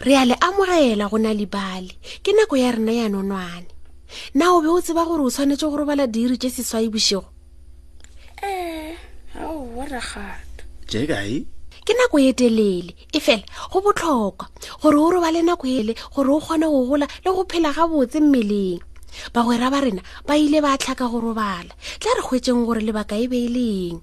re a le amogela go na libale ke nako ya rena ya nonwane na o be o tseba gore o tshwanetse go robala diiri tše seswai bošego ee aowa ragata je kae ke nako e telele e fela go botlhokwa gore o robale nako ele gore o kgone go gola le go phela gabotse mmeleng bagwera ba rena ba ile ba tlhaka go robala tla re kgwetseng gore lebaka e be e leng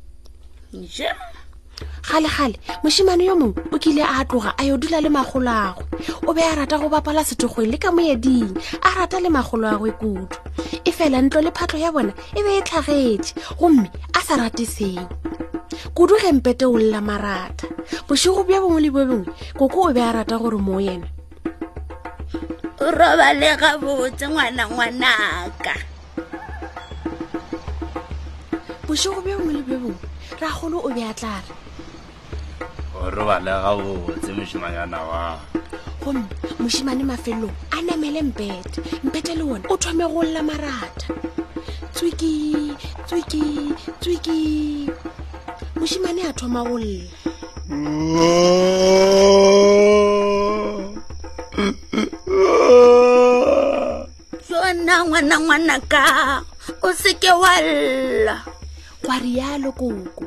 kgale-kgale mošemane yo mongwe o kile a tloga a yo dula le magolo agwe o be a rata go bapala sethokgweng le ka moeding a rata le magolo agwe kudu e fela ntlo le phatlo ya bona e be e tlhagetše gomme a sa rate seo kudu ge mpete o lela marata bošego bja bongwe le bo bongwe koko o be a rata gore moo yena o robale gabotse ngwana ngwanaka bošego bjo bongwe le bjo bongwe ragolo o be a tla re gore bana ga botse mošimanyana wa gomme mošimane mafelelong a namele mpete mpete le one o thome go lla marata tswiki tswiki tswiki mošimane a thoma go lla yona ngwana ngwana ka o seke wa lla wa rialo koko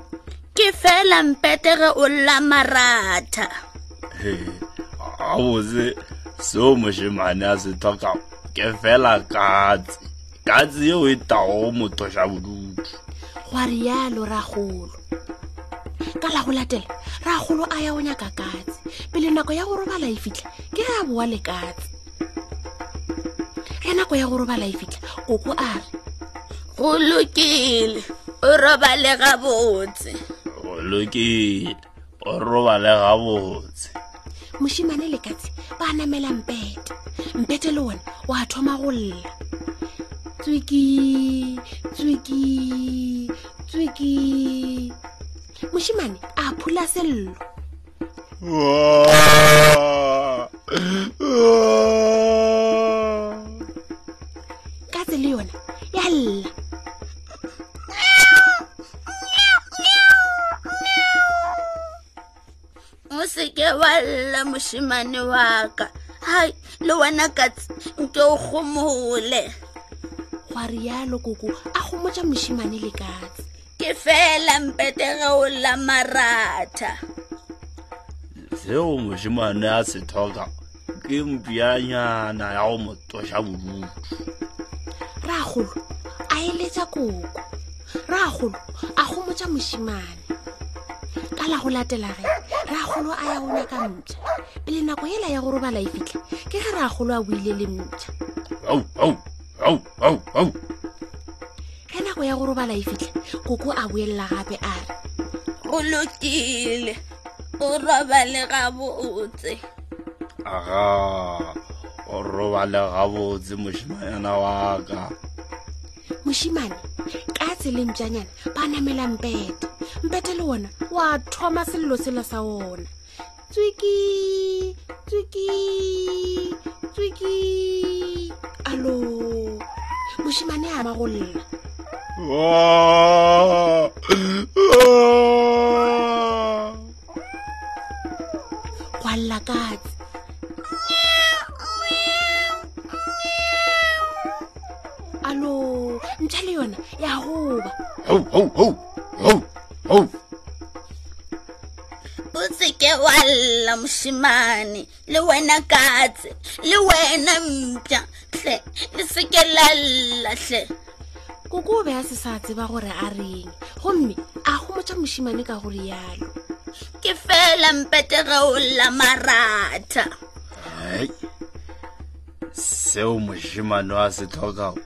ke fela mpetege o lla maratha a botse seo mošemane a se tlhoka ke fela katse katse yeo e tago mothoša bodutu gwa rialo ragolo ka la go latela ragolo a ya o nyaka katse pele nako ya go robala e fitlha ke re a boa le katse ge nako ya go robala e fitlha koko a re go lokile o robale gabotse go lokile o robale gabotse mošimane le katse ba namela mpete mpete le one o a thoma go lla tswiki tswiki tswiki mošimane a phula sello katse le yona ya lla o seke wa lla mošimane wa ka hai le wena katse nke o gomole gwa rialo koko a gomotsa mošimane le katse ke fela mpete ge o la maratha seo mošemane a se tlhoka ke mpianyana ya go mo toša bodutu ragolo a eletša koko ragolo a gomotša mošimane ka la go latela ge ragolo a ya go nyaka mpša pele nako ela ya go robala e fitlha ke ge ragolo a buile le mpša au au au ge nako ya go robala e fitlhe koko a boelela gape a re go lokile o robale gabotse aga o robale gabotse mošimanyana wa ka mošimane ka tseleng tšanyana ba namela mpete mpete le ona wa thoma selelo selo sa ona tswiki tswiki tswiki alo mošimane a ba go lla gwa lla katse alo ntšha le yona ya goba hou hou hou hou hou botseke wa lla mošemane le wena katse le wena mpša hle le seke la lla hle koko o be a se sa tseba gore a reng gomme a gomotša mošemane ka gore yalo ke fela mpete ge o lla maratha seo mošemane wa se tlhokago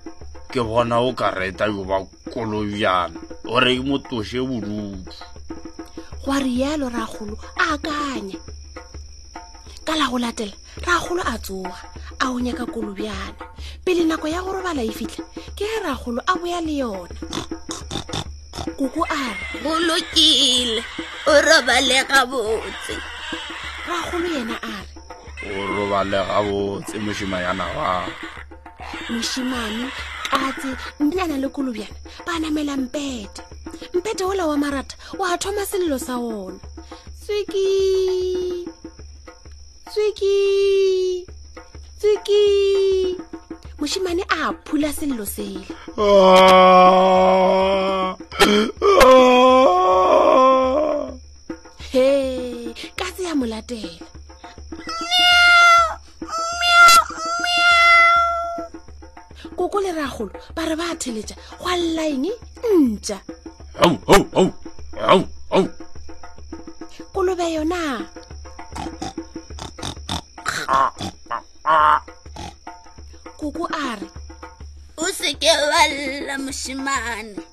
ke bona o ka reta yo ba kolobjana gore e mo toshe bodutu gwa rialo ragolo a akanye ka la go latela ragolo a tsoga a o nyaka kolobjana pele nako ya go robala e fitlha ke ge ragolo a boya le yona koko a re go lokile o robale gabotse ragolo yena a re o robale gabotse mošima yana wa mošimane katse mpiana le kolobjana ba namela mpete mpete ola wa marata o a thoma selelo sa ona tswiki tswiki tswiki mošimane a phula selelo sele ah! he katse ya mo latela koko le ragolo ba re ba theletša go allaeng ntša kolobe yona koko a re o seke wa lla mošemane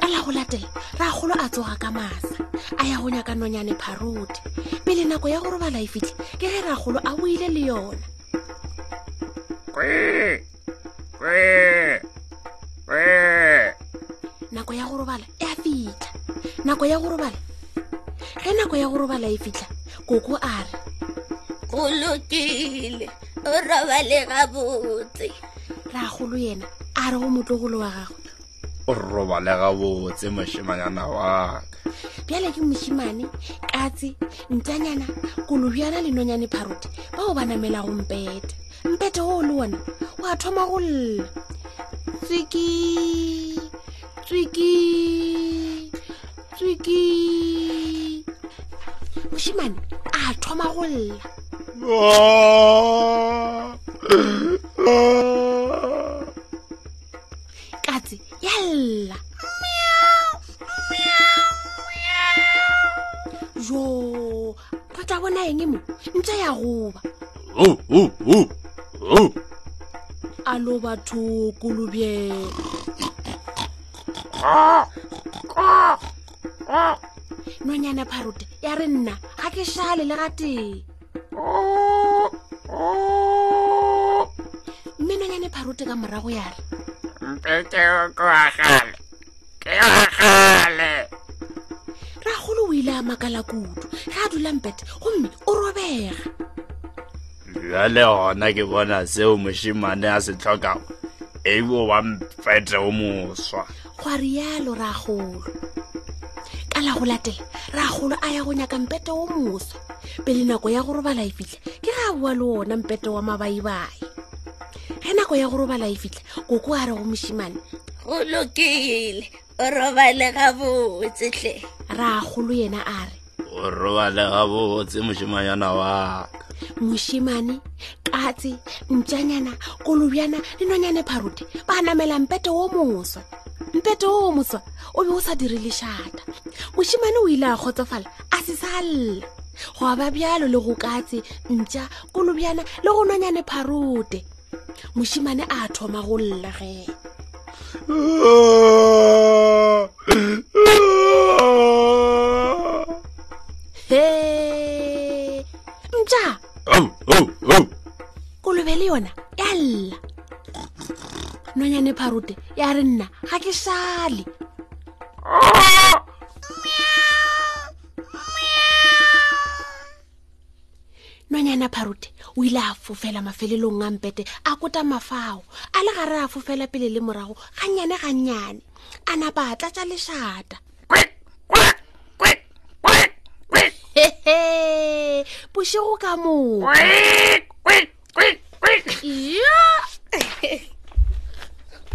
ka la go latela ragolo a tsoga ka masa a ya go nyaka nonyane pharote pele nako ya go robala e fitlhe ke ge ragolo a boile le yona nako ya go robala e a fitlha nako ya go robala ge nako ya go robala e fitlha koko a re go lokile o robale gabotse ragolo yena a re go motlogolo wa gagwe o robale gabotse mošemanyana waka bjale ke mošimane katse ntanyana kolobjana le nonyane pharote bao ba namela go mpete mpete oo le ona o a thoma go lla tswiki tswiki tswiki mošimane a thoma go lla katse ya lla jo re tla bona eng mo ntse ya goba a lo batho kolobjela nonyane pharote ya re nna ga ke šale le gatee mme nonyane pharote ka morago ya re mpeteokoagale ke agale ragolo o ile a makala kudu ge a dula mpete gomme o robega bjale gona ke bona seo mošemane a se tlhokago eio wa mpete o moswa gwa rialo ragolo ka la go latela ragolo a ya go nyaka mpete o moswa pele nako ya go robala e fitlha ke ga boa le ona mpete wa mabaibai ge nako ya go robala e fitlha koko a re go mošimane go lokile o robale gabotse tle ragolo yena a re o robale gabotse mošimanyana waka mošimane katse ntšanyana kolobjana le nonyane pharote ba namela mpete wo moswa mpete wo wo moswa o be o sa dire lešata mošimane o ile a kgotsofala a se sa lla go aba bjalo le go katse ntša kolobjana le go nonyane pharote mošimane a thoma go lla ge he mpša kolobe le yona ya lla nonyane pharote ya re nna ga ke sale nonyana pharute o ile a fofela mafelelong a mpete a kota mafao a le gare a fofela pele le morago gannyane gannyane a napa a tlatša lešata bošego ka moo